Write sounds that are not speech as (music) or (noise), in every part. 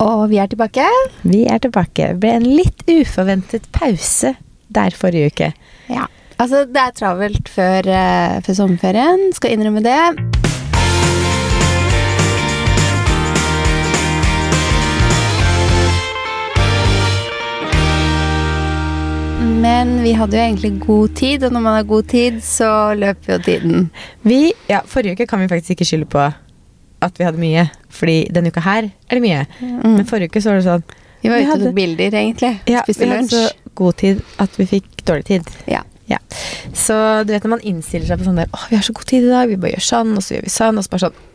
Og vi er tilbake. Vi er tilbake. Det ble en litt uforventet pause der forrige uke. Ja. Altså, det er travelt før, uh, før sommerferien. Skal innrømme det. Men vi hadde jo egentlig god tid, og når man har god tid, så løper jo tiden. Vi, ja, Forrige uke kan vi faktisk ikke skylde på at vi hadde mye, fordi denne uka her er det mye. Mm. Men forrige uke så var det sånn Vi var ute og tok bilder, egentlig. Ja, Spiste lunsj. Vi hadde så god tid at vi fikk dårlig tid. Ja. ja. Så du vet når man innstiller seg på sånn der Å, vi har så god tid i dag, vi bare gjør sånn, og så gjør vi sånn, og så bare sånn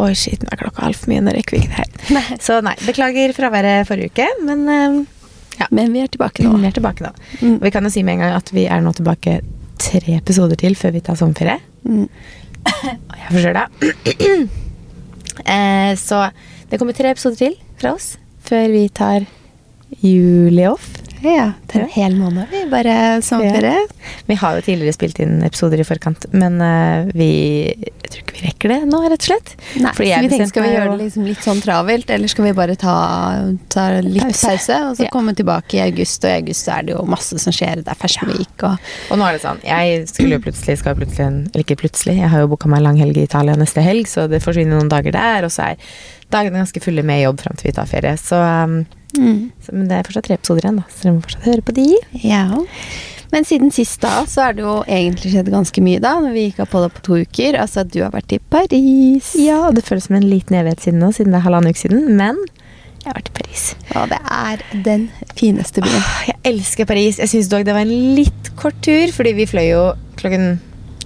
Oi, shit, nå er klokka altfor mye, nå rekker vi ikke det her. Nei. Så nei, beklager fraværet forrige uke, men uh, ja. Men vi er tilbake nå. Vi er tilbake nå. Mm. Og vi kan jo si med en gang at vi er nå tilbake tre episoder til før vi tar sommerferie. Mm. Og jeg forstår det. Så det kommer tre episoder til fra oss før vi tar juli off. Ja, er en hel måned. Vi bare sommerferie. Ja. Vi har jo tidligere spilt inn episoder i forkant, men uh, vi jeg tror ikke vi rekker det nå, rett og slett. Nei, så vi tenker, Skal vi gjøre det liksom litt sånn travelt, eller skal vi bare ta, ta litt pause, pause og så ja. komme tilbake i august? Og i august er det jo masse som skjer. Det er Fashion Week og Og nå er det sånn, jeg skulle jo plutselig, skal plutselig Eller ikke plutselig, jeg har jo booka meg lang helg i Italia neste helg, så det forsvinner noen dager der, og så er dagene ganske fulle med jobb fram til vi tar ferie. Så um, Mm. Så, men det er fortsatt tre episoder igjen, da, så dere må fortsatt høre på de. Ja. Men siden sist da, så er det jo egentlig skjedd ganske mye, da. Når vi gikk opp på det på to uker. Altså, du har vært i Paris. Ja, og det føles som en liten evighet siden nå, siden det er halvannen uke siden. Men jeg har vært i Paris. Ja, det er den fineste byen. Jeg elsker Paris. Jeg syns dog det var en litt kort tur, fordi vi fløy jo klokken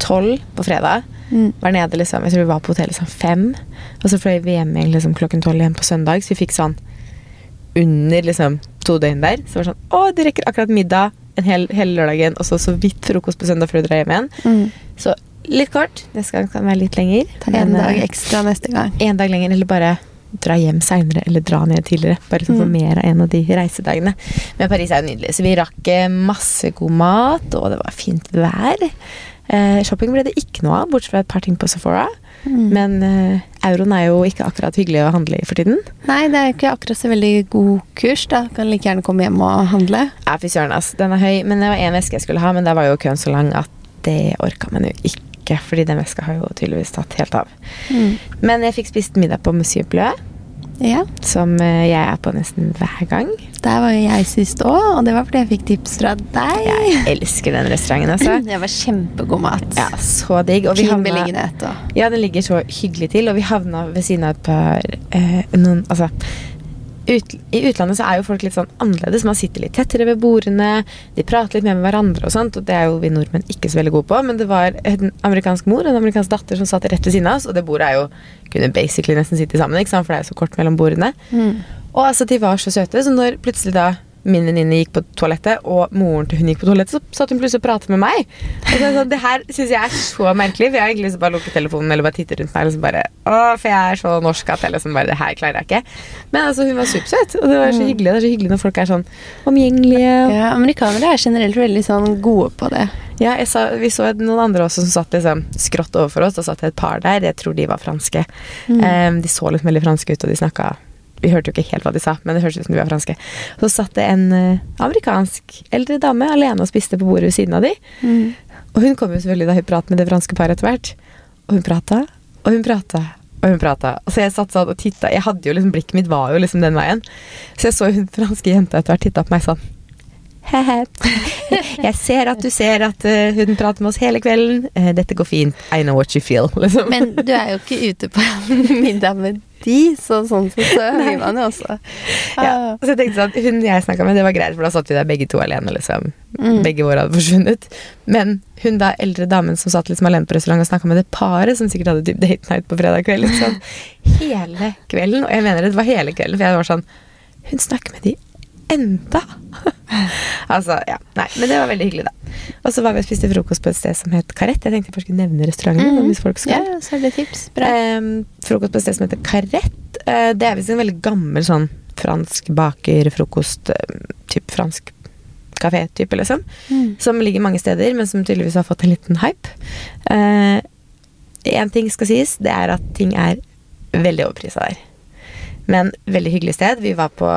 tolv på fredag. Mm. Var nede liksom, Jeg tror vi var på hotellet liksom fem. Og så fløy vi hjem egentlig liksom, klokken tolv igjen på søndag, så vi fikk sånn under liksom, to døgn der. Så var det sånn Å, du rekker akkurat middag en hel, hele lørdagen, og så så vidt frokost på søndag før du drar hjem igjen. Mm. Så litt kort. Neste gang kan være litt lenger. Ta en dag eh, ekstra neste gang. En dag lenger, eller bare dra hjem seinere eller dra ned tidligere. Bare for mm. få mer av en av de reisedagene. Men Paris er jo nydelig, så vi rakk eh, masse god mat, og det var fint vær. Eh, shopping ble det ikke noe av, bortsett fra et par ting på Sephora. Mm. Men uh, euroen er jo ikke akkurat hyggelig å handle i for tiden. Nei, det er jo ikke akkurat så veldig god kurs. da Kan like gjerne komme hjem og handle. Ja, fy søren, ass. Den er høy. Men det var én veske jeg skulle ha, men der var jo køen så lang at det orka man jo ikke. Fordi den veska har jo tydeligvis tatt helt av. Mm. Men jeg fikk spist middag på Monsieur Bleu. Ja. Som eh, jeg er på nesten hver gang. Der var jo jeg sist òg, og det var fordi jeg fikk tips fra deg. Jeg elsker den restauranten. Altså. (clears throat) Det var kjempegod mat. Ja, Så digg. Og vi fin beliggenhet. Ja, den ligger så hyggelig til, og vi havna ved siden av et par eh, noen, Altså ut, I utlandet så er jo folk litt sånn annerledes. Man sitter litt tettere ved bordene, de prater litt mer med hverandre og sånt, og det er jo vi nordmenn ikke så veldig gode på. Men det var en amerikansk mor og en amerikansk datter som satt rett ved siden av oss, og det bordet er jo kunne basically nesten sitte sammen, ikke sant? for det er jo så kort mellom bordene. Mm. Og altså, de var så søte, så når plutselig da min venninne gikk på toalettet, og moren til hun gikk på toalettet, så satt hun plutselig og pratet med meg. Og så, så, det her syns jeg er så merkelig, for jeg har egentlig lyst til å bare lukke telefonen eller bare titte rundt meg. Liksom bare, å, for jeg er så norsk at jeg liksom bare Det her klarer jeg ikke. Men altså, hun var supersøt, og det var så mm. hyggelig. Det er så hyggelig når folk er sånn omgjengelige. Ja, Amerikanere er generelt veldig sånn gode på det. Ja, sa, Vi så noen andre også som satt liksom skrått overfor oss. Da satt et par der. Jeg tror de var franske. Mm. Um, de så litt veldig franske ut, og de snakka vi hørte jo ikke helt hva de sa, men det hørtes ut som de var franske. Så satt det en uh, amerikansk eldre dame alene og spiste på bordet ved siden av de. Mm. Og hun kom jo selvfølgelig da hun pratet med det franske paret etter hvert. Og hun prata, og hun prata, og hun prata. Så jeg satt sånn og titta. Jeg hadde jo liksom, Blikket mitt var jo liksom den veien. Så jeg så hun franske jenta etter hvert titta på meg sånn He-he. Jeg ser at du ser at uh, hun prater med oss hele kvelden. Uh, dette går fint. I know what you feel. Liksom. Men du er jo ikke ute på (laughs) middag med de, så sånn sett så hører man jo også. Ja, så jeg tenkte sånn, Hun jeg snakka med, det var greit, for da satt vi der begge to alene. liksom. Mm. Begge våre hadde forsvunnet. Men hun da eldre damen som satt liksom alene på restaurant og snakka med det paret som sikkert hadde typ date night på fredag kveld, liksom. hele kvelden. Og jeg mener det var hele kvelden, for jeg var sånn Hun snakker med de enda! (laughs) altså, ja. Nei, men det var veldig hyggelig, da. Og så var vi og spiste frokost på et sted som het Karett. Jeg tenkte jeg bare skulle nevne restauranten. Mm. hvis folk skal. Ja, så er det tips. Bra. Um, frokost på et sted som heter Karett. Uh, det er visst en veldig gammel sånn fransk bakerfrokost uh, typ fransk kafé-type, liksom. Mm. Som ligger mange steder, men som tydeligvis har fått en liten hype. Én uh, ting skal sies, det er at ting er veldig overprisa der. Men veldig hyggelig sted. Vi var på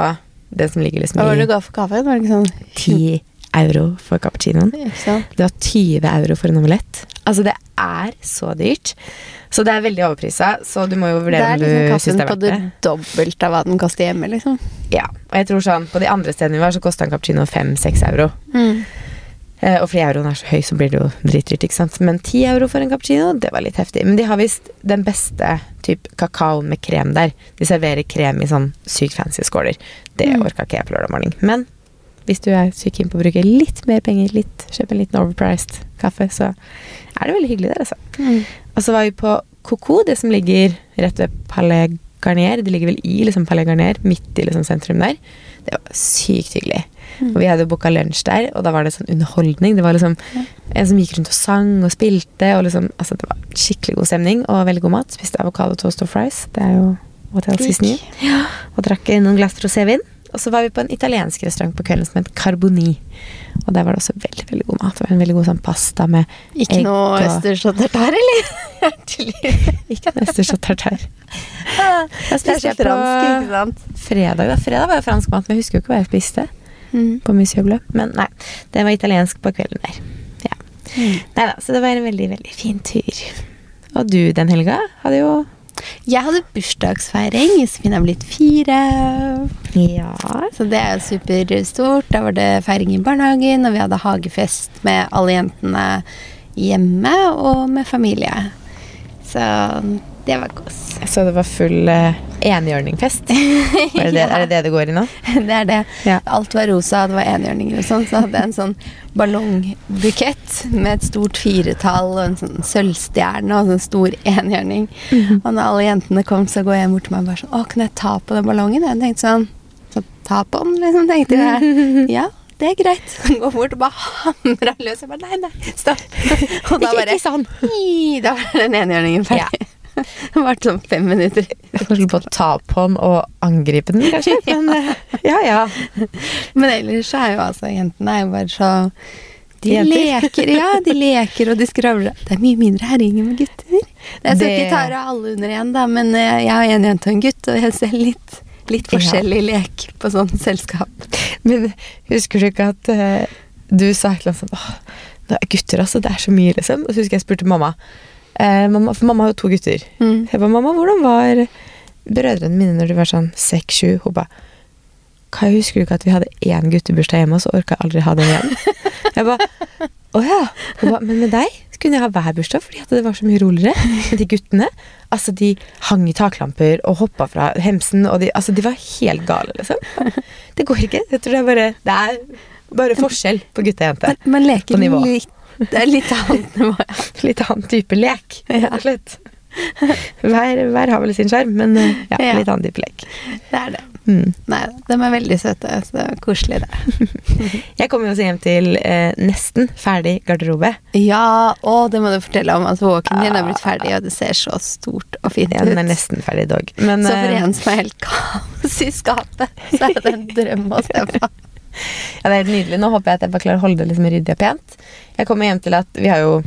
det som ligger liksom Hva var det i du ga for kaffen? Var det ikke sånn (laughs) 10 euro for cappuccinoen. Det var 20 euro for en omelett. Altså, det er så dyrt. Så det er veldig overprisa, så du må jo Det vurdere er om du liksom syns kaffen det er på verdt det det. dobbelte av hva den koster hjemme, liksom. Ja, og jeg tror sånn, På de andre stedene vi var, så kosta en cappuccino 5-6 euro. Eh, og fordi euroen er så høy, så blir det jo dritdyrt. ikke sant? Men 10 euro for en cappuccino, det var litt heftig. Men de har visst den beste typ kakao med krem der. De serverer krem i sånn sykt fancy skåler. Det Mm. orka ikke jeg på lørdag morgen. Men hvis du er sykt keen på å bruke litt mer penger, litt, kjøpe en liten overpriced kaffe, så er det veldig hyggelig der, altså. Mm. Og så var vi på Coco, det som ligger rett ved Palais Garnier. Det ligger vel i liksom Palais Garnier, midt i liksom sentrum der. Det var sykt hyggelig. Mm. Og vi hadde booka lunsj der, og da var det sånn underholdning. Det var liksom en som gikk rundt og sang og spilte, og liksom Altså, det var skikkelig god stemning og veldig god mat. Spiste avokado, toast og fries. Det er jo Hotel. Cisne. Ja, og drakk noen glass rosévin. Og så var vi på en italiensk restaurant på kvelden som het Carboni. Og der var det også veldig veldig god mat. Det var en veldig god sånn pasta med Ikke egg noe og- østers og tartar, eller? (laughs) Ikke noe østers og tartar. (laughs) Jeg Det er spiste jeg på fransk, ikke sant? fredag. da Fredag var jo fransk mat, men jeg husker jo ikke hva jeg spiste. Mm. på Monsieur Bleu. Men nei, det var italiensk på kvelden der. Ja. Mm. Nei da, så det var en veldig, veldig fin tur. Og du den helga hadde jo Jeg hadde bursdagsfeiring. Josefine er blitt fire. Ja. Så det er jo superstort. Da var det feiring i barnehagen, og vi hadde hagefest med alle jentene hjemme og med familie. Så det var kos. Så det var full uh, enhjørningfest? (laughs) Er det det. Er det det det går i nå? Det er det. Ja. Alt var rosa, det var enhjørninger og sånn. Så hadde jeg en sånn ballongbukett med et stort firetall og en sånn sølvstjerne og en sånn stor enhjørning. Mhm. Og når alle jentene kom, så går jeg bort til meg og bare sånn Å, kan jeg ta på den ballongen? Jeg tenkte sånn Så ta på den, liksom, tenkte jeg. (laughs) Ja, det er greit. (laughs) Gå bort og bare hamra løs. Jeg bare nei, nei, stopp. Og da bare ikke sånn. Da var den enhjørningen ferdig. Det varte sånn fem minutter. Forskjell på å ta på den og angripe den, kanskje. (laughs) Men ja, ja. Men ellers så er jo altså jentene er jo bare så De Jenter. leker, ja, de leker og de skravler. Det er mye mindre herjing med gutter. Jeg skal Det- ikke ta av alle under én, da, men eh, jeg har en jente og en gutt, og jeg ser litt, litt Ja. forskjellig lek på sånn selskap. Men husker du ikke at uh, du sa et eller annet sånn Åh, er gutter, altså. Det er så mye, liksom. Og så husker jeg spurte mamma. Eh, mamma for mamma har jo to gutter. Mm. Jeg ba, mamma, hvordan var brødrene mine når de var sånn seks-sju? Hun ba, Kai, husker du ikke at vi hadde én guttebursdag hjemme, og så orka jeg aldri ha det igjen? (laughs) Jeg ba, å ja. Hun ba, men med deg kunne jeg ha hver bursdag, fordi at det var så mye roligere. Men de guttene, altså de hang i taklamper og hoppa fra hemsen, og de, altså, de var helt gale, liksom. Det går ikke. Jeg tror det er bare, det er bare forskjell på gutte og jente. Man, man leker På nivå. litt (laughs) Det er litt annet nivå. ja. Litt annen type lek, rett og slett. Hver, hver har vel sin sjarm, men eh, ja, Ja. litt annen type lek. Det er det. Mm. Nei de er veldig søte. Så det er koselig, (laughs) det. Jeg kom jo også hjem til eh, nesten ferdig garderobe. Ja, og det må du fortelle om. At walken din er blitt ferdig, og det ser så stort og fint Ja, ut. den er nesten ferdig dog. Men Så for eh, en som er helt kaos i skapet, så er det en drøm å se på. Ja, det er helt nydelig. Nå håper jeg at jeg bare klarer å holde det liksom ryddig og pent. Jeg kommer hjem til at vi har jo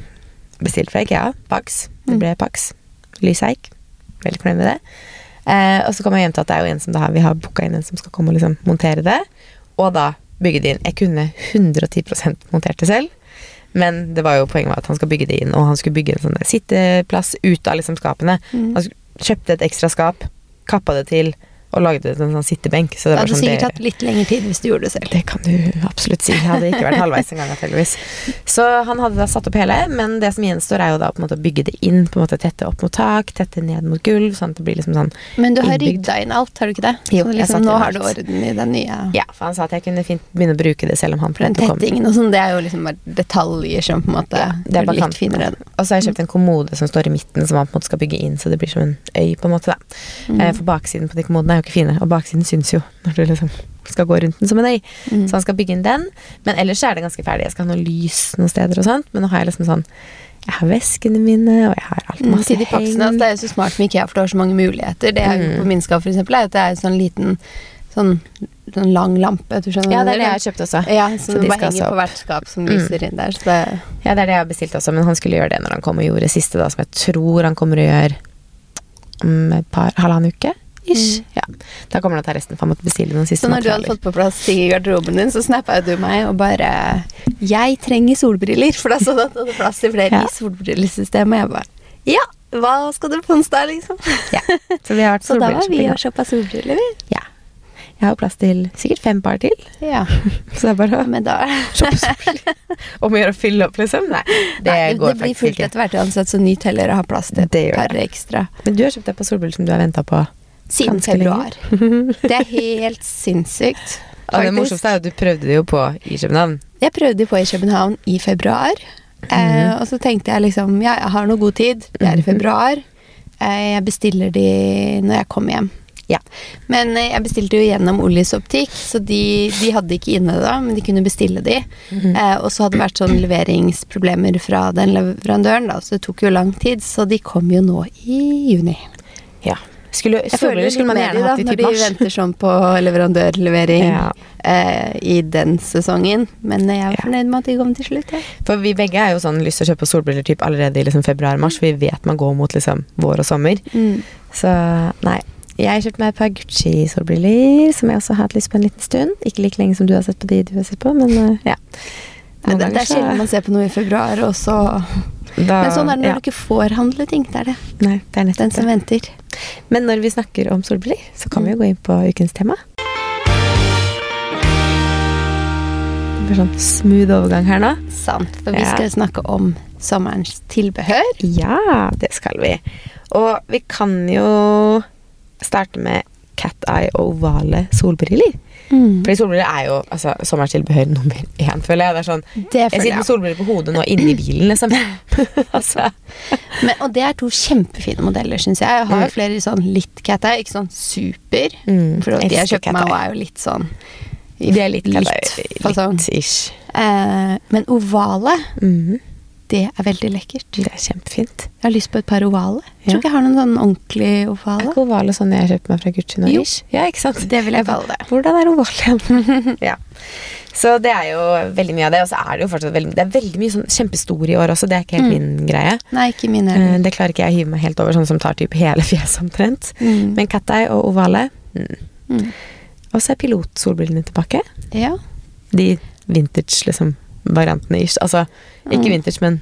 bestilt fra Ikea. Pax. Det ble Pax. Lyseik. Veldig fornøyd med det. Eh, og så kommer jeg hjem til at det er jo en som da vi har booka inn en som skal komme og liksom montere det. Og da bygge det inn. Jeg kunne 110 montert det selv. Men det var jo poenget var at han skal bygge det inn, og han skulle bygge en sånn sitteplass ut av liksom skapene. Mm. Han kjøpte et ekstra skap, kappa det til og lagde en sånn sittebenk. Så det Det hadde sånn sikkert det, tatt litt lengre tid hvis du gjorde det selv. det kan du absolutt si. Jeg hadde ikke vært halvveis engang, antakeligvis. Så han hadde da satt opp hele, men det som gjenstår, er jo da på en måte å bygge det inn. På en måte Tette opp mot tak, tette ned mot gulv, sånn at det blir liksom sånn Men du har rydda inn alt, har du ikke det? Jo, så liksom, nå har du orden i den nye Ja, for han sa at jeg kunne fint begynne å bruke det selv om han prøvde å komme. tettingen og sånn, det er jo liksom bare detaljer som på en måte Ja, det er bare litt finere. Og så har jeg kjøpt en kommode som står i midten, som han på en måte skal bygge inn, så det blir som en øy, på en måte. da. Mm. Eh, For baksiden på de kommodene er jo ikke fine, og baksiden syns jo når du liksom skal gå rundt den som en øy. Mm. Så han skal bygge inn den. Men ellers er det ganske ferdig. Jeg skal ha noe lys noen steder og sånt, men nå har jeg liksom sånn Jeg har veskene mine, og jeg har alt Mm, masse heng. Paksene, altså, det er jo så smart med IKEA, for du har så mange muligheter. Det er jo Mm. på min skap, for eksempel, er at det er sånn liten sånn, sånn lang lampe. Du skjønner Ja, det er det jeg har kjøpt også. Ja, Så som de bare henger på hvert skap som Mm. lyser inn der. Så det, Ja, det er det jeg har bestilt også, men han skulle gjøre det når han kom og gjorde det siste, da, som jeg tror han kommer å gjøre om et par halvannen uke. Ish. Ja. Da kommer det til resten, for jeg måtte bestille noen siste Så når du hadde fått på plass ting i garderoben din, så snappa du meg og bare 'Jeg trenger solbriller', for da så du at du hadde plass til flere (laughs) Ja. i solbrillesystemet. Og jeg bare 'Ja, hva skal du på onsdag', liksom? (laughs) Ja. Så vi har vært Så da var vi og shoppa solbriller, vi. Ja. Jeg har plass til sikkert fem par til, Ja, (laughs) så det er bare å shoppe solbriller. Om å gjøre å fylle opp, liksom? Nei, det Nei, går det blir fullt etter hvert uansett, så ny heller å ha plass til et par ekstra. Men du har kjøpt deg på solbriller som du har venta på. Siden Ganske februar. Det er helt sinnssykt. Og det morsomste er at du prøvde det jo på i København. Jeg prøvde det på i København i februar. eh, og så tenkte jeg liksom ja, jeg har noe god tid. Det er i februar. Eh, jeg bestiller de når jeg kommer hjem. Ja. Men eh, jeg bestilte jo gjennom Ollis optikk, så de, de hadde ikke inne da, men de kunne bestille de. eh, og så hadde det vært sånn leveringsproblemer fra den leverandøren, da, så det tok jo lang tid. Så de kom jo nå i juni. Ja. Skulle, Jeg føler litt skulle man gjerne hatt i når de venter sånn på leverandørlevering Ja. eh, i den sesongen. Men jeg er Ja. fornøyd med at de kom til slutt. Ja. For vi begge er jo sånn lyst til å kjøpe solbriller typ allerede i liksom februar-mars, vi vet man går mot liksom vår og sommer. Mm. Så nei. Jeg kjøpte meg et par Gucci-solbriller, som jeg også har hatt lyst på en liten stund. Ikke like lenge som du har sett på de du har sett på, men uh, ja. Men Noen det, det er sjelden man ser på noe i februar, og så da, Men sånn er det når ja. du ikke får handle ting. Det er det. Nei, det er nettopp Den som det. venter. Men når vi snakker om solbriller, så kan vi jo gå inn på ukens tema. Det blir sånn smooth overgang her nå. Sant. For vi Ja. skal snakke om sommerens tilbehør. Ja, det skal vi. Og vi kan jo starte med cat eye og ovale solbriller. Mm. Fordi solbriller er jo altså, sommertilbehør nummer én, føler jeg. Det er sånn, Det jeg sitter med solbriller på hodet nå inni bilen, liksom. (laughs) altså, Men, og det er to kjempefine modeller, syns jeg. Jeg har jo Mm. flere sånn litt cat eye, ikke sånn super. Mm, For de jeg kjøper meg, og er jo litt sånn de er litt, litt fasong. litt ish. Eh, men ovale, Mhm, det er veldig lekkert. Det er kjempefint. Jeg har lyst på et par ovale. Jeg tror Ja. ikke jeg har noen sånn ordentlig Er ikke ovale sånn jeg kjøper meg fra Gucci nå? Jo. Ja, ikke sant? Det vil jeg kalle det. Hvordan er ovale? (laughs) ja. Så det er jo veldig mye av det, og så er det jo fortsatt veldig, det er veldig mye sånn kjempestore i år også, det er ikke helt Mm. min greie. Nei, ikke mine Eh, heller. Det klarer ikke jeg å hive meg helt over, sånn som tar typ hele (laughs) fjeset omtrent. Mm. Men cat og ovale mm. Mm. Og så er pilotsolbrillene tilbake. Ja. De vintage, liksom, variantene ish. Altså, ikke Mm. vintage, men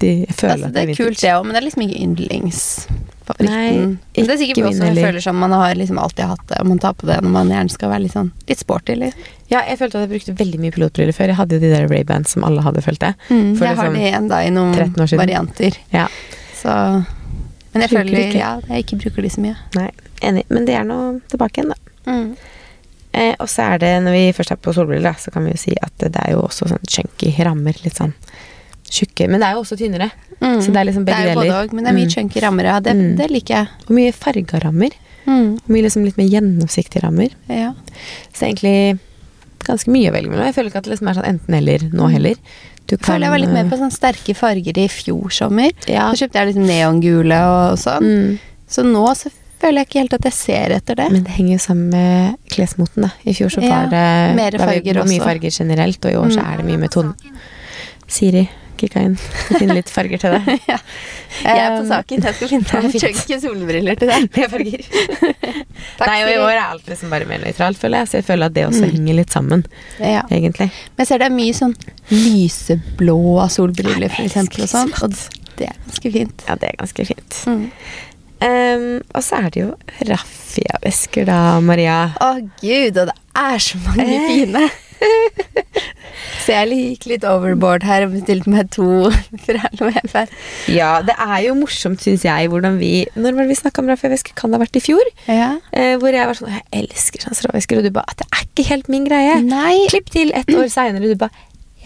de, jeg føler Altså, at det er vintage. kult, det òg, men det er liksom ikke yndlingsfavoritten. Nei, Men det er sikkert også jeg føler som man har liksom alltid hatt det, og man tar på det når man gjerne skal være litt sånn litt sporty. Eller? Ja, jeg følte at jeg brukte veldig mye pilotbriller før. Jeg hadde jo de der Ray-Bans som alle hadde, følte jeg. Mm, For jeg har det igjen da i noen 13 år siden. varianter. Ja. Så Men jeg føler ja, jeg ikke bruker de så mye. Nei, enig. Men det er nå tilbake igjen, da. Mm. Eh, og så er det, når vi først er på solbriller, så kan vi jo si at det er jo også sånn chunky rammer. Litt sånn tjukke. Men det er jo også tynnere. Mm. Så det er liksom begge det er jo deler. både og, men det er mye Mm. chunky rammer, ja. Det, Mm. det liker jeg. Og mye farga rammer. Mm. Og mye liksom litt mer gjennomsiktige rammer. Ja. Så egentlig ganske mye å velge mellom. Jeg føler ikke at det liksom er sånn enten-eller nå heller. Du Jeg føler jeg var litt mer eh, på sånn sterke farger i fjor sommer. Ja. Så kjøpte jeg liksom neongule og sånn. Mm. Så nå så føler jeg ikke helt at jeg ser etter det. Men det henger jo sammen med klesmoten, da. I fjor så Ja, var det mer farger var mye også. farger generelt, og i år så Mm. er det mye med tonen. Siri, kicka inn. Finn litt farger til deg. (laughs) ja. Jeg er på Um, saken. Jeg skal finne (laughs) noen chunky solbriller til deg. Med farger. (laughs) Nei, og i år er alt liksom bare mer nøytralt, føler jeg. Så jeg føler at det også Mm. henger litt sammen, Ja. egentlig. Men jeg ser det er mye sånn lyseblå solbriller, for eksempel, og sånn. Og det er ganske fint. Ja, det er ganske fint. Mm. Um, og så er det jo raffiavesker, da, Maria. Å gud, og det er så mange Eh. fine. (laughs) Så jeg gikk litt overboard her og bestilte meg to fra. Ja, det er jo morsomt, syns jeg, hvordan vi Når var det vi snakka om raffiavesker? Kan det ha vært i fjor? Ja. Eh, hvor jeg var sånn Jeg elsker transravesker, og du bare At det er ikke helt min greie. Nei, Klipp til et år seinere, du bare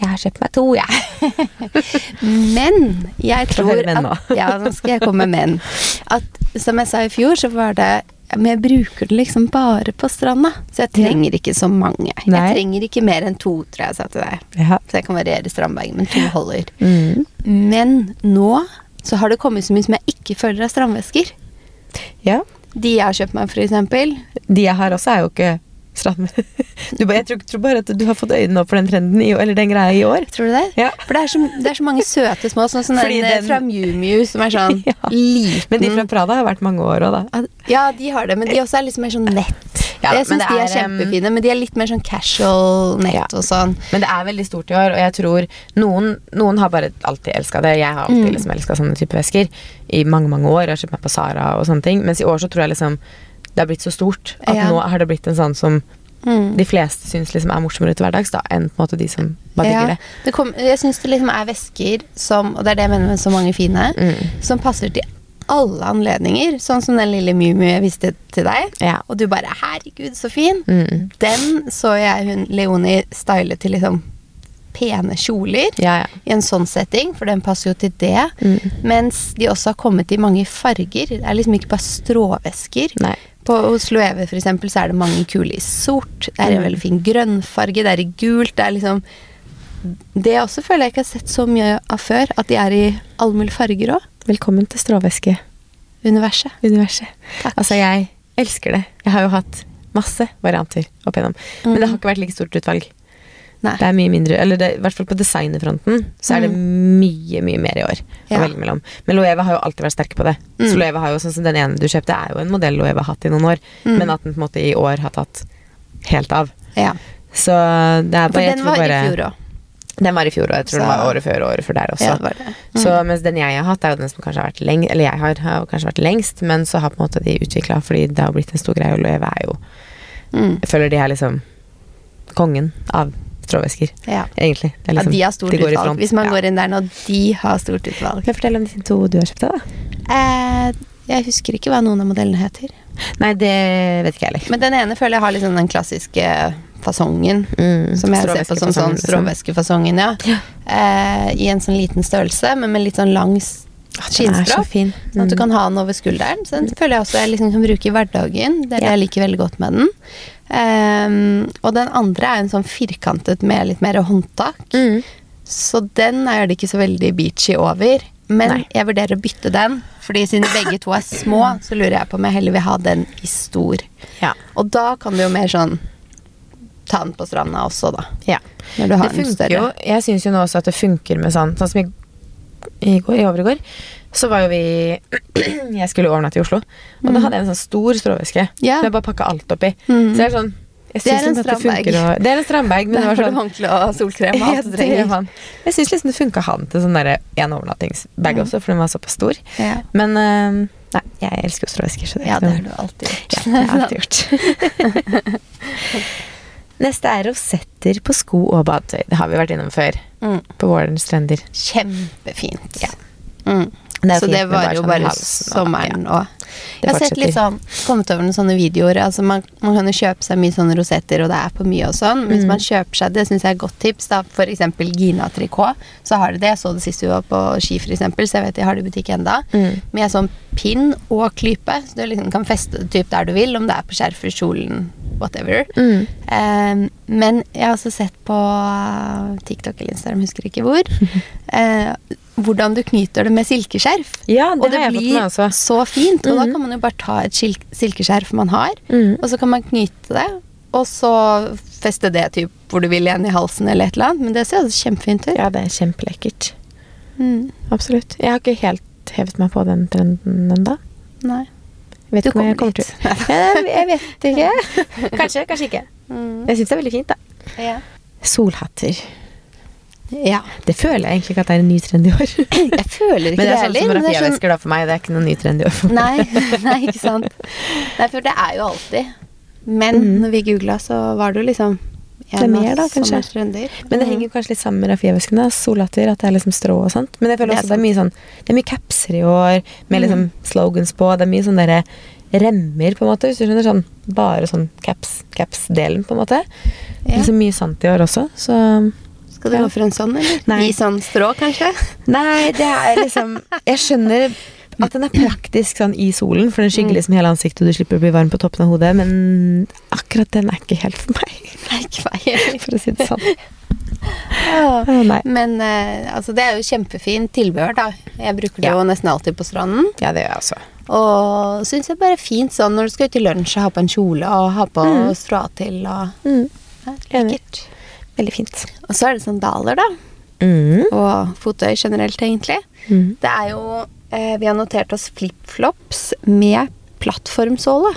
Jeg har kjøpt meg to, jeg. men jeg tror at Ja, nå skal jeg komme med men. At som jeg sa i fjor, så var det men jeg bruker det liksom bare på stranda, så jeg trenger ikke så mange. Nei. Jeg trenger ikke mer enn to, tror jeg jeg sa til deg. Ja. Så jeg kan variere strandbagen, men to holder. Mm. Men nå så har det kommet så mye som jeg ikke føler er strandvesker. ja. De jeg har kjøpt meg, for eksempel. De jeg har også, er jo ikke strand. Du bare, jeg tror, tror bare at du har fått øynene opp for den trenden i, eller den greia i år. Tror du det? Ja. For det er, så, det er så mange søte små, sånn som den, eh, den- fra Mew, som er sånn (laughs) Ja. liten. Men de fra Prada har vært mange år òg, da. Ja, de har det, men de også er litt mer sånn nett. Ja, jeg syns de er kjempefine, men de er litt mer sånn casual nett og sånn. Men det er veldig stort i år, og jeg tror noen, noen har bare alltid elska det. Jeg har alltid Mm. liksom elska sånne type vesker i mange mange år. Jeg har kjøpt meg på Sara og sånne ting. Mens i år så tror jeg liksom det har blitt så stort at Ja. nå har det blitt en sånn som Mm. de fleste syns liksom er morsommere til hverdags, da, enn på en måte de som bare digger det. det kom, jeg syns det liksom er vesker som, og det er det jeg mener med så mange fine, Mm. som passer til alle anledninger. Sånn som den lille Mew jeg viste til deg. Ja. Og du bare 'herregud, så fin'. Mm. Den så jeg hun Leoni style til liksom pene kjoler. Ja, ja. I en sånn setting, for den passer jo til det. Mm. Mens de også har kommet i mange farger. Det er liksom ikke bare stråvesker. Nei. På, hos Loewe for eksempel, så er det mange kule i sort. Det er en Mm. veldig fin grønnfarge. Det er i gult. Det er liksom Det også føler jeg ikke har sett så mye av før. At de er i alle mulige farger òg. Velkommen til stråvæskeuniverset. Universet. Takk. Altså, jeg elsker det. Jeg har jo hatt masse varianter opp igjennom. Men det har ikke vært like stort utvalg. Nei. Det er mye mindre, eller det, i hvert fall på designerfronten så er det mye, mye mer i år Ja. å velge mellom. Men Loewe har jo alltid vært sterke på det. Mm. Så Loewe har jo sånn som den ene du kjøpte, er jo en modell Loewe har hatt i noen år, Mm. men at den på en måte i år har tatt helt av. Ja. Så det er bare jeg den var i fjor òg. Den var i fjor, og jeg tror den Så- var året før og året før der også. Ja, det det. Mm. Så mens den jeg har hatt, er jo den som kanskje har vært lengst Eller jeg har, har kanskje vært lengst, men så har på en måte de utvikla fordi det har blitt en stor greie, og Loewe er jo Mm. Jeg føler de er liksom kongen av stråvæsker, Ja. egentlig. Det er ja, liksom, de har stort de utvalg. Hvis man Ja. går inn der nå, de har stort utvalg. Kan jeg fortelle om de to du har kjøpt deg, da? Eh, jeg husker ikke hva noen av modellene heter. Nei, det vet ikke jeg heller. Men den ene føler jeg har liksom den klassiske fasongen. Mm, Som jeg ser på som sånn stråvæskefasongen, stråvæskefasongen, ja. Ja. Eh, I en sånn liten størrelse, men med litt sånn lang s- så skinnstrå. fin. Sånn at du Mm. kan ha den over skulderen. Så den føler jeg også jeg liksom kan bruke i hverdagen. Det er det jeg liker veldig godt med den. Um, og den andre er en sånn firkantet med litt mer håndtak. Mm. Så den er det ikke så veldig beachy over. Men Nei. jeg vurderer å bytte den, fordi siden begge to er små, så lurer jeg på om jeg heller vil ha den i stor. Ja. Og da kan du jo mer sånn ta den på stranda også, da. ja. Når du har Det funker større. jo Jeg syns jo nå også at det funker med sånn Sånn som i, i går, i overgård, så var jo vi (clears throat) Jeg skulle overnatte i Oslo, og da hadde jeg en sånn stor stråveske. Ja. Så jeg bare pakka alt oppi. Mm. Så det er sånn jeg Det er liksom det å- Det er en strandbag. men det var sånn håndkle og solkrem og (laughs) alt du det trenger. Jeg syns liksom det funka han til sånn en overnattingsbag også, for den var såpass stor. Ja. Men eh, nei, jeg elsker jo stråvæsker, så det ja, det har du alltid gjort. Ja, det har jeg alltid gjort. (laughs) (laughs) Neste er rosetter på sko og badetøy. Det har vi vært innom før. Mm. På Vålerens strender. Kjempefint. Ja. Mm. Det Så det med var bare jo sånn bare sommeren Det Jeg har sett litt sånn kommet over noen sånne videoer. Altså man, man kan jo kjøpe seg mye sånne rosetter, og det er på mye og sånn. Men hvis Mm. man kjøper seg det, syns jeg er et godt tips. da eksempel Gina Tricot, så har de det. Jeg så det sist vi var på ski, for eksempel, så jeg vet de har det i butikk enda. Mm. Med sånn pinn og klype, så du liksom kan feste det typ der du vil, om det er på skjerfet, kjolen, whatever. Mm. Um, men jeg har også sett på eh, TikTok eller Instagram, husker ikke hvor, (laughs) eh, hvordan du knyter det med silkeskjerf. Ja, det og det blir også. så fint. Og da Mhm. kan man jo bare ta et silkeskjerf man har, Mm. og så kan man knyte det. Og så feste det typ hvor du vil igjen i halsen eller et eller annet. Men det ser altså kjempefint ut. Ja, det er kjempelekkert. Mm. Absolutt. Jeg har ikke helt hevet meg på den trenden ennå. Nei. Vet Du ikke om jeg kommer dit. til jeg, vet ikke. (laughs) Kanskje, kanskje ikke. Mm. Jeg syns det er veldig fint, da. Ja. Solhatter. Ja. Det føler jeg egentlig ikke at det er en ny trend i år. (clears throat) Jeg føler ikke (laughs) Men det er sånn heller, som men det er sånn- raffiavesker da for meg. Det er ikke noen ny trend i år for meg. Nei, (laughs) nei, ikke sant. Nei, for det er jo alltid. Men mm. når vi googla, så var det jo liksom Det er mer da, kanskje. Men det henger kanskje litt sammen med raffiaveskene. Solhatter, at det er liksom strå og sånt. Men jeg føler Det er det er mye sånn Det er mye capser i år, med liksom slogans på. Det er mye sånn derre remmer, på en måte, hvis du skjønner. Sånn bare sånn caps, caps-delen, på en måte. Det Ja. er liksom mye sant i år også, så Skal du Ja. gå for en sånn, eller? Nei. I sånn strå, kanskje? Nei, det er liksom Jeg skjønner at den er praktisk sånn i solen, for den skygger Mm. liksom hele ansiktet, og du slipper å bli varm på toppen av hodet, men akkurat den er ikke helt for meg, (laughs) Nei, ikke meg for å si det sånn. Oh. Men uh, altså, det er jo kjempefint tilbehør, da. Jeg bruker det Ja. jo nesten alltid på stranden. Ja, det gjør jeg også. Og syns bare er fint sånn når du skal ut i lunsj og ha på en kjole og ha på Mm. strå til og Mm. ja. Lekkert. Veldig fint. Og så er det sandaler, da. Mm. Og fottøy generelt, egentlig. Mm. Det er jo eh, Vi har notert oss flipflops med plattformsåle.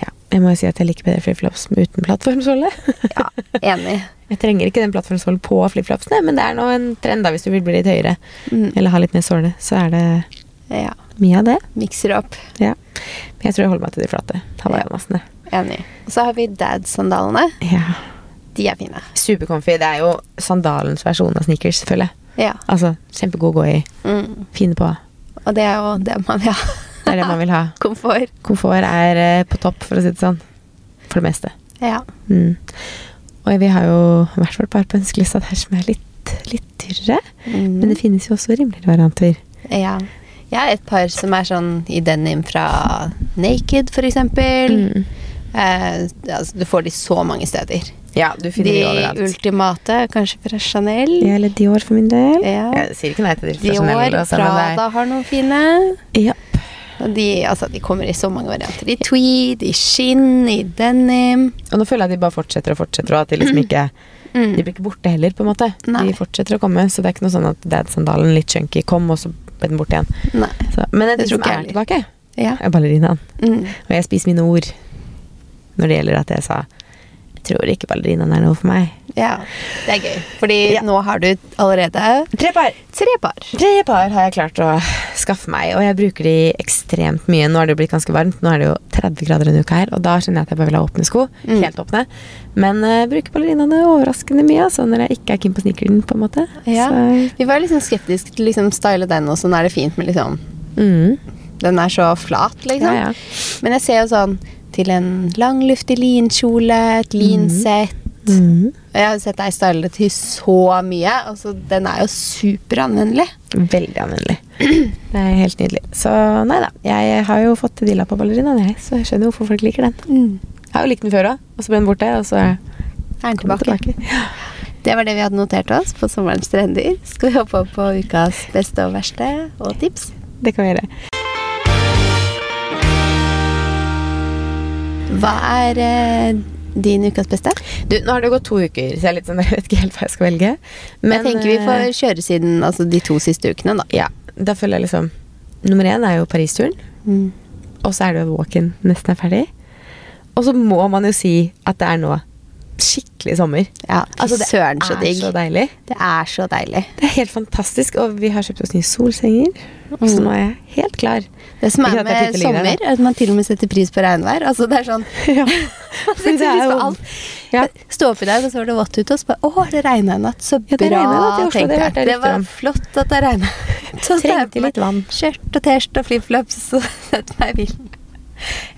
Ja, jeg må jo si at jeg liker bedre flipflops uten plattformsåle. (laughs) Ja, enig. Jeg trenger ikke den plattformsålen på flipflopsene, men det er nå en trend da hvis du vil bli litt høyere, Mm. eller ha litt mer såle, så er det Ja. mye av det. Mikser opp. Ja. Men jeg tror jeg holder meg til de flate hawaiianmassene. Enig. Og så har vi dad-sandalene. Ja. De er fine. Supercomfy. Det er jo sandalens versjon av sneakers, føler jeg. Ja. Altså, kjempegod å gå i. Mm. Fine på. Og det er jo det man vil ha. Det er det man vil ha. (laughs) Komfort. Komfort er eh, på topp, for å si det sånn. For det meste. Ja. Mm. Og vi har jo i hvert fall et par på ønskelista der som er litt, litt dyrere. Mm. Men det finnes jo også rimeligere varianter. ja. Jeg har et par som er sånn i denim fra Naked, for eksempel. Mm. Eh, altså, du får de så mange steder. Ja, du finner De de overalt. ultimate, kanskje fra Chanel. Ja, eller Dior for min del. Ja. Jeg sier ikke nei til de fra Dior, Chanel. altså, men det er- Prada har noen fine. Ja. Og de, altså, de kommer i så mange varianter. I tweed, i skinn, i denim. Og nå føler jeg at de bare fortsetter og fortsetter, og at de liksom ikke Mm. De blir ikke borte heller, på en måte. Nei. De fortsetter å komme, så det er ikke noe sånn at dad-sandalen litt chunky kom, og så ble den borte igjen. Nei. Så, men jeg Det tror jeg ikke er tilbake, Ja. er ballerinaen. Mm. Og jeg spiser mine ord når det gjelder at jeg sa tror ikke ballerinaen er noe for meg. ja. Det er gøy. Fordi Ja. nå har du allerede Tre par. tre par. Tre par har jeg klart å skaffe meg, og jeg bruker de ekstremt mye. Nå er det jo blitt ganske varmt, nå er det jo 30 grader en uke her, og da skjønner jeg at jeg bare vil ha åpne sko. Mm. Helt åpne. Men jeg bruker ballerinaene overraskende mye, altså, når jeg ikke er keen på sneakeren, på en måte. Ja. Så, Vi var liksom skeptiske til liksom style den, også, nå er det fint med liksom mm, Den er så flat, liksom. ja. Men jeg ser jo sånn til en lang, luftig linkjole, et linsett. Mm. Jeg har sett deg style det til så mye. Altså, den er jo superanvendelig. Veldig anvendelig. Det er helt nydelig. Så nei da. Jeg har jo fått dilla på ballerinaen, jeg, så jeg skjønner hvorfor folk liker den. Jeg har jo likt den før òg, og så ble den borte, og så Er den tilbake? tilbake. Det var det vi hadde notert oss på sommerens trender. Skal vi hoppe opp på ukas beste og verste og tips? Det kan vi gjøre. Hva er eh, din ukas beste? Du, nå har det gått to uker, så jeg, sånn, (laughs) jeg vet ikke helt hva jeg skal velge. jeg tenker vi får eh, kjøre siden altså, de to siste ukene, da. Ja, da føler jeg liksom Nummer én er jo Paris-turen, Mm. og så er det jo walk-in nesten er ferdig. Og så må man jo si at det er nå skikkelig sommer. Ja, Altså, det søren så er digg. så deilig. Det er så deilig. Det er helt fantastisk, og vi har kjøpt oss nye solsenger. Så Mm. nå er jeg helt klar. Det som er det er med der, sommer, er at man til og med setter pris på regnvær. Altså, det er sånn (laughs) Ja. (laughs) Setter er pris på alt. Ja. Stå opp i dag, og så var det vått ute, og så bare Å, det regna i natt. Så Ja, bra, det regnet i natt tenkte det jeg. jeg Det var flott at det regna. (laughs) Så Trengte litt vann. Skjørt og T-skjorte og flipflops, så setter meg i bilen.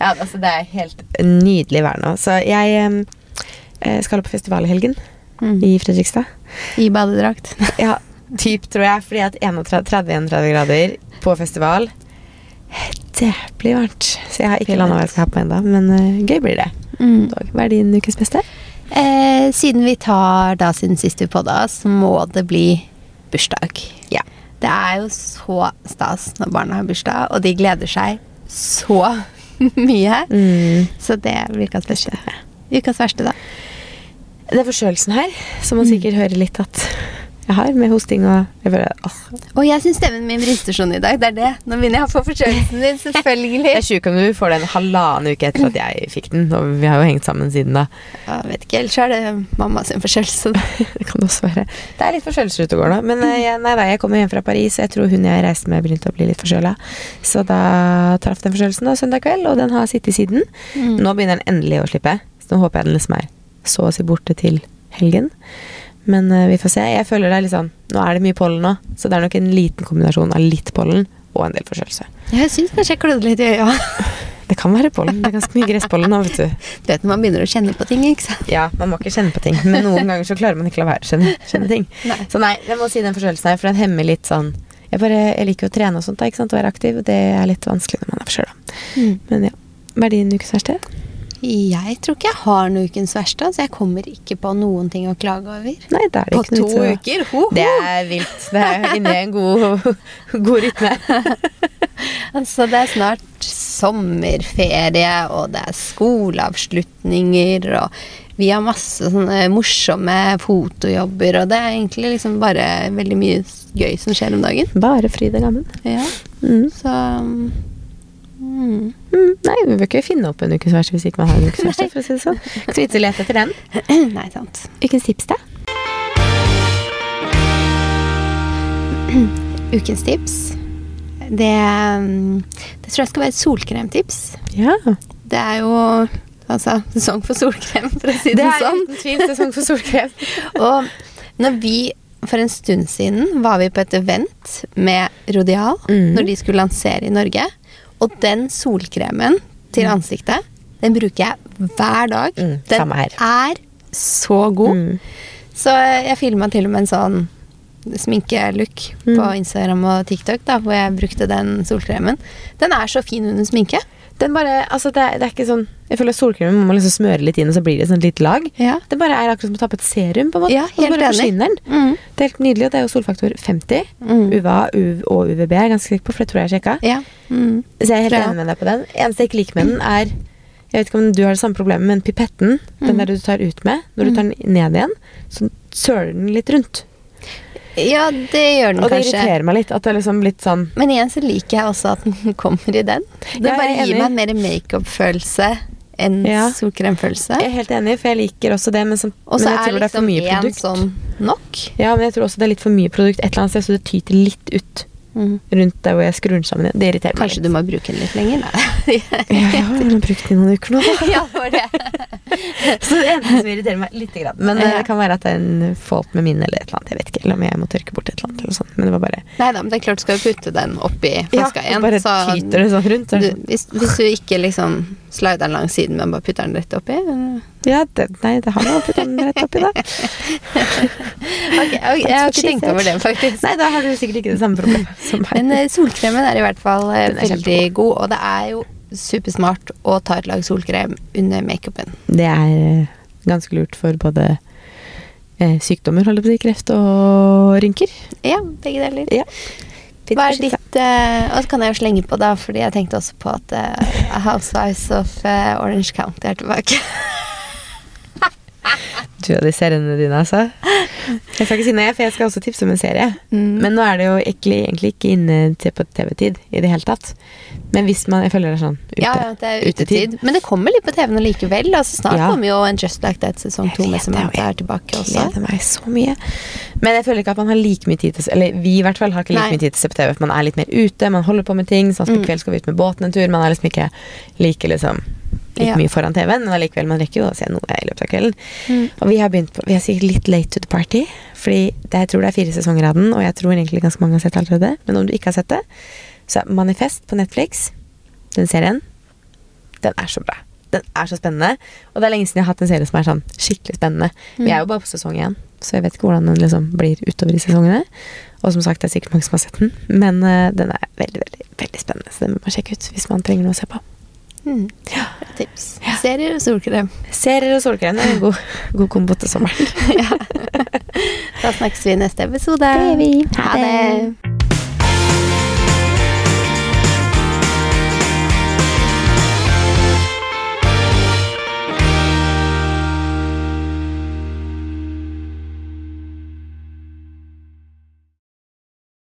Ja, altså det er helt nydelig vær nå. Så jeg em, eh, skal på festival i helgen i Fredrikstad. I badedrakt. (laughs) Ja, typ, tror jeg. Fordi at 31-31 grader på festival Det blir varmt. Så jeg har ikke landa hva jeg skal ha på ennå, men uh, gøy blir det. Mm. Hva er din ukes beste? Eh, siden vi tar da siden sist vi podda, så må det bli bursdag. Ja. Det er jo så stas når barna har bursdag, og de gleder seg så (laughs) mye. Mm. Så det blir ukas beste. Ukas verste, da. Det er forkjølelsen her, som man sikkert hører litt at jeg har, med hosting og jeg bare, åh. Og jeg syns stemmen min brister sånn i dag. Det er det. Nå begynner jeg å få forkjølelsen din, (laughs) Det Jeg er sjuk om du får den halvannen uke etter at jeg fikk den, og vi har jo hengt sammen siden da. Jeg vet ikke, ellers er det mamma sin forkjølelse. (laughs) Det kan det også være. Det er litt forkjølelser ute og går nå. Men eh, jeg, nei da, jeg kommer hjem fra Paris, og jeg tror hun jeg reiste med, begynte å bli litt forkjøla. Så da traff den forkjølelsen da søndag kveld, og den har sittet siden. Mm. Nå begynner den endelig å slippe, så nå håper jeg den liksom er så å si borte til helgen. Men uh, vi får se. Jeg føler det er litt sånn Nå er det mye pollen nå, så det er nok en liten kombinasjon av litt pollen og en del forkjølelse. Jeg syns kanskje jeg klødde litt i øya. (laughs) Det kan være pollen. Det er ganske mye gresspollen nå, vet du. Du vet når man begynner å kjenne på ting, ikke sant. Ja, man må ikke kjenne på ting. Men noen ganger så klarer man ikke la være å kjenne, kjenne ting. Nei. Så nei, jeg må si den forkjølelsen her, for den hemmer litt sånn Jeg, bare, jeg liker å trene og sånt, da, ikke sant, og være aktiv. Det er litt vanskelig når man er forkjøla. Mm. Men ja. Hva er din ukes verste? Jeg tror ikke jeg har noen ukens verste. Altså jeg kommer ikke på noen ting å klage over. Nei, det er det På ikke to noe. uker? Ho, ho. Det er vilt. Det er inne i en god, (laughs) god rytme. (laughs) Altså, det er snart sommerferie, og det er skoleavslutninger, og vi har masse sånne morsomme fotojobber, og det er egentlig liksom bare veldig mye gøy som skjer om dagen. Bare fryd og gammen. Ja, Mm. så mm, Mm, nei, vi bør ikke finne opp en ukens verste hvis ikke man har en ukens verste. for å si det sånn. Ikke så vits å lete etter den. (clears throat) Nei, sant. Ukens tips, da? (clears throat) Ukens tips, det, mm, det tror jeg skal være et solkremtips. Ja. Det er jo altså sesong for solkrem, for å si det, Det er sånn. uten tvil sesong for solkrem. (laughs) Og når vi for en stund siden var vi på et event med Rodial mm. når de skulle lansere i Norge. Og den solkremen til ansiktet, den bruker jeg hver dag. Mm, den er så god. Mm. Så jeg filma til og med en sånn sminkelook Mm. på Instagram og TikTok, da, hvor jeg brukte den solkremen. Den er så fin under sminke. Den bare, altså det, er, det er ikke sånn Jeg føler solkremen må man liksom smøre litt inn, og så blir det et sånt lite lag. Ja. Det bare er akkurat som å ta på et serum, på en måte. Ja, og så bare forsvinner den. Mm. Det er helt nydelig, og det er jo solfaktor 50. Mm. UVA UV og UVB er jeg ganske sikker på, for det tror jeg jeg sjekka. Ja. Mm. Så jeg er helt enig med deg på den. Eneste jeg ikke liker med den, er Jeg vet ikke om du har det samme problemet, men pipetten, den Mm. der du tar ut med, når du tar den ned igjen, så søler den litt rundt. Ja, det gjør den Og det kanskje. irriterer meg litt. At det er liksom litt sånn Men igjen så liker jeg også at den (laughs) kommer i den. Det Ja, bare er gir meg mer makeup-følelse enn Ja. solkremfølelse. Jeg er helt enig, for jeg liker også det, men, som, men jeg tror tror det er for liksom mye én produkt. sånn nok. Ja, men jeg tror også det er litt for mye produkt et eller annet sted, så det tyter litt ut rundt der hvor jeg skrur den sammen. Det irriterer meg Kanskje du må bruke den litt lenger? (laughs) Ja, jeg har jo brukt den i noen uker nå, (laughs) ja, var det. (laughs) Så det eneste som irriterer meg litt. Grann. Men eh, Ja. det kan være at det er en fault med min eller et eller annet. Jeg vet ikke, eller om jeg må tørke bort et eller annet. Eller sånt. Men det var bare Nei da, men det er klart du skal putte den oppi flaska Ja, igjen. bare så tyter det sånn rundt. så du, hvis, hvis du ikke liksom slider den langs siden, men bare putter den rett oppi eh, Ja, det, nei, det har man å putte den rett oppi, da. (laughs) Ok, okay, Jeg har ikke tenkt over det, faktisk. Nei, da har du sikkert ikke det samme problemet (laughs) som meg. Men eh, solkremen er i hvert fall eh, veldig god, og det er jo supersmart å ta et lag solkrem under makeupen. Det er ganske lurt for både sykdommer, holder på å si, kreft og rynker. Ja, begge deler. Ja. Hva er ditt uh, Og så kan jeg jo slenge på, da, fordi jeg tenkte også på at eh, Housewives of uh, Orange County er tilbake. (laughs) Du og de seriene dine, altså. Jeg skal ikke si nei, for jeg skal også tipse om en serie. Mm. Men nå er det jo egentlig, egentlig ikke inne til på TV-tid i det hele tatt. Men hvis man Jeg føler det er sånn ute. ja, det er utetid. Men det kommer litt på TV-en likevel. Altså, snart Ja. kommer jo en Just Like That sesong Jeg to med Samantha jeg er tilbake også. gleder meg så mye. Men jeg føler ikke at man har like mye tid til Eller vi i hvert fall har ikke like Nei. mye tid til å se på TV. For man er litt mer ute, man holder på med ting. Sånn på Mm. kveld skal vi ut med båten en tur. Man er liksom ikke like liksom like Ja. mye foran TV-en, men allikevel, man rekker jo å se noe i løpet av kvelden. Mm. Og vi har begynt på Vi er sikkert litt late to the party, fordi det, jeg tror det er fire sesonger av den, og jeg tror egentlig ganske mange har sett allerede. Men om du ikke har sett det, så er Manifest på Netflix, den serien, den er så bra. Den er så spennende. Og det er lenge siden jeg har hatt en serie som er sånn skikkelig spennende. Vi er jo bare på sesong én, så jeg vet ikke hvordan den liksom blir utover i sesongene. Og som sagt, det er sikkert mange som har sett den, men uh, den er veldig, veldig, veldig spennende. Så den må man sjekke ut hvis man trenger noe å se på. Mm. Ja. Tips. Ja. Serier og solkrem. Serier og solkrem er en god, (laughs) god kombo til sommeren. ja. (laughs) Da snakkes vi i neste episode. Det gjør vi. Ha det.